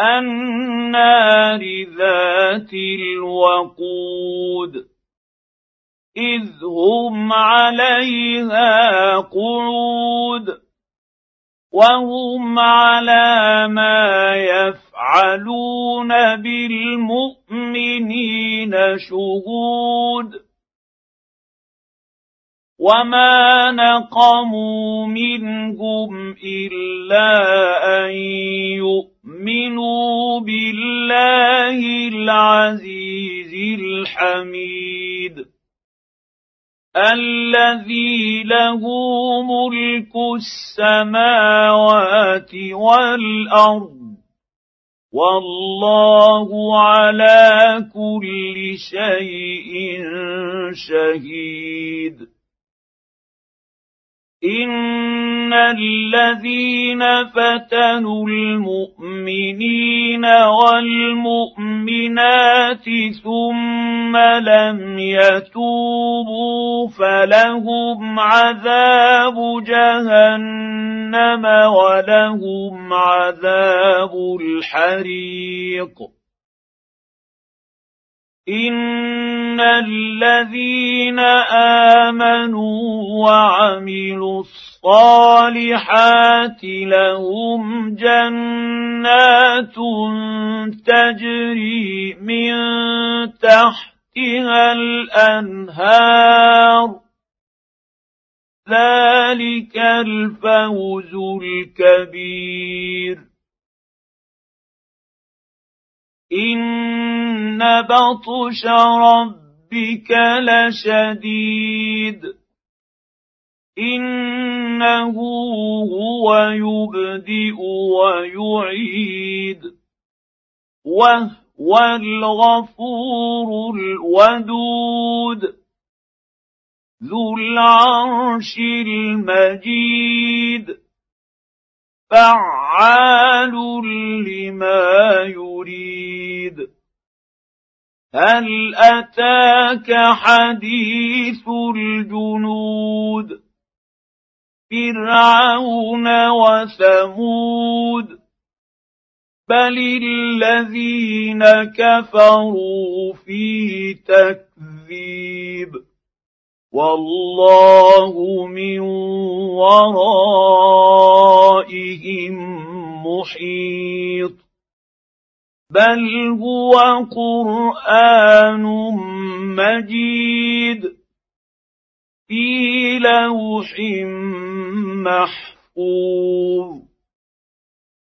النار ذات الوقود. إذ هم عليها قعود. وهم على ما يفعلون بالمؤمنين شهود. وما نقموا منهم إلا أن الحميد الذي له ملك السماوات والأرض. والله على كل شيء شهيد. إن الذين فتنوا المؤمنين والمؤمنات ثم لم يتوبوا فلهم عذاب جهنم ولهم عذاب الحريق. ان الذين امنوا وعملوا الصالحات لهم جنات تجري من تحتها الانهار ذلك الفوز الكبير ان بطش ربك لشديد انه هو يبدئ ويعيد وهو الغفور الودود ذو العرش المجيد فعال لما يريد هل أتاك حديث الجنود؟ فرعون وثمود بل الذين كفروا في تكذيب. والله من ورائهم محيط. بل هو قران مجيد في لوح محفوظ